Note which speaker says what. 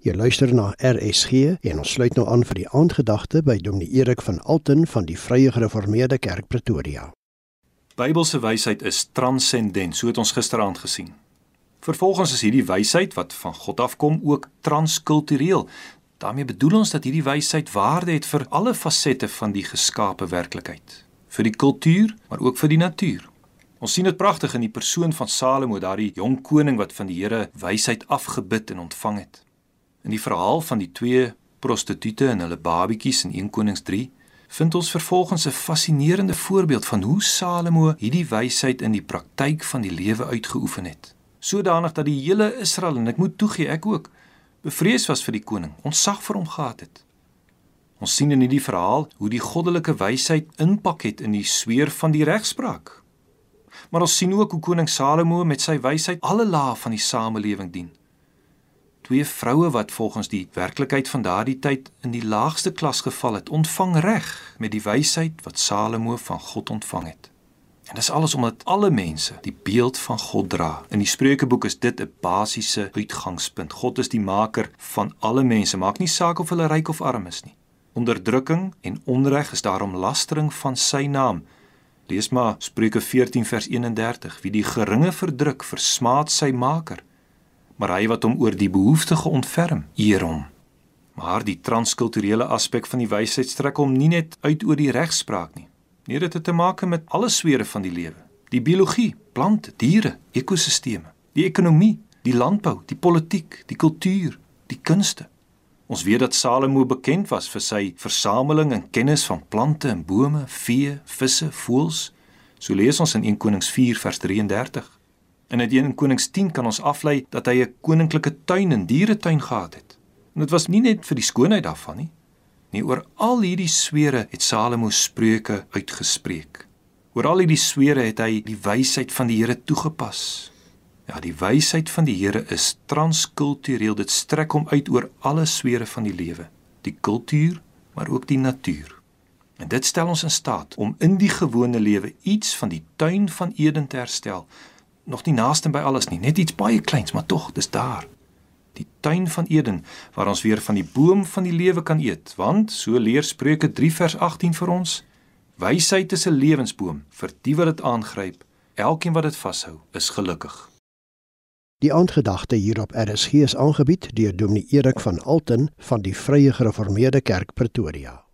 Speaker 1: Jy luister na RSG en ons sluit nou aan vir die aandgedagte by Dominee Erik van Alten van die Vrye Gereformeerde Kerk Pretoria.
Speaker 2: Bybelse wysheid is transcendent, so het ons gisteraand gesien. Vervolgens is hierdie wysheid wat van God afkom ook transkultureel. daarmee bedoel ons dat hierdie wysheid waarde het vir alle fasette van die geskape werklikheid, vir die kultuur, maar ook vir die natuur. Ons sien dit pragtig in die persoon van Salomo, daardie jong koning wat van die Here wysheid afgebid en ontvang het. In die verhaal van die twee prostituie en hulle babatjies in 1 Konings 3 vind ons vervolgens 'n fascinerende voorbeeld van hoe Salomo hierdie wysheid in die praktyk van die lewe uitgeoefen het. Sodanig dat die hele Israel en ek moet toegee ek ook bevrees was vir die koning, ontsag vir hom gehad het. Ons sien in hierdie verhaal hoe die goddelike wysheid impak het in die sweer van die regspraak. Maar ons sien ook hoe koning Salomo met sy wysheid alle lae van die samelewing dien twee vroue wat volgens die werklikheid van daardie tyd in die laagste klas geval het, ontvang reg met die wysheid wat Salomo van God ontvang het. En dis alles omdat alle mense die beeld van God dra. In die Spreukeboek is dit 'n basiese uitgangspunt. God is die maker van alle mense, maak nie saak of hulle ryk of arm is nie. Onderdrukking en onreg is daarom lastering van sy naam. Lees maar Spreuke 14 vers 31. Wie die geringe verdruk, versmaad sy maker maar hy wat hom oor die behoeftige ontferm, eer hom. Maar die transkulturele aspek van die wysheid strek hom nie net uit oor die regspraak nie. Nee, dit het te maak met alle sfere van die lewe. Die biologie, plante, diere, ekosisteme, die ekonomie, die landbou, die politiek, die kultuur, die kunste. Ons weet dat Salomo bekend was vir sy versameling en kennis van plante en bome, vee, visse, voëls. So lees ons in 1 Konings 4 vers 33. In 1 Konings 10 kan ons aflei dat hy 'n koninklike tuin en dieretuin gehad het. En dit was nie net vir die skoonheid daarvan nie. Nee, oor al hierdie swere het Salomo spreuke uitgespreek. Oor al hierdie swere het hy die wysheid van die Here toegepas. Ja, die wysheid van die Here is transkultureel. Dit strek hom uit oor alle swere van die lewe, die kultuur, maar ook die natuur. En dit stel ons in staat om in die gewone lewe iets van die tuin van Eden te herstel nog nie naaste by alles nie, net iets baie kleins, maar tog, dis daar. Die tuin van Eden waar ons weer van die boom van die lewe kan eet, want so leer Spreuke 3 vers 18 vir ons, wysheid is 'n lewensboom vir die wat dit aangryp. Elkeen wat dit vashou, is gelukkig.
Speaker 1: Die aandgedagte hier op RSG is aangebied deur Dominee Erik van Alten van die Vrye Gereformeerde Kerk Pretoria.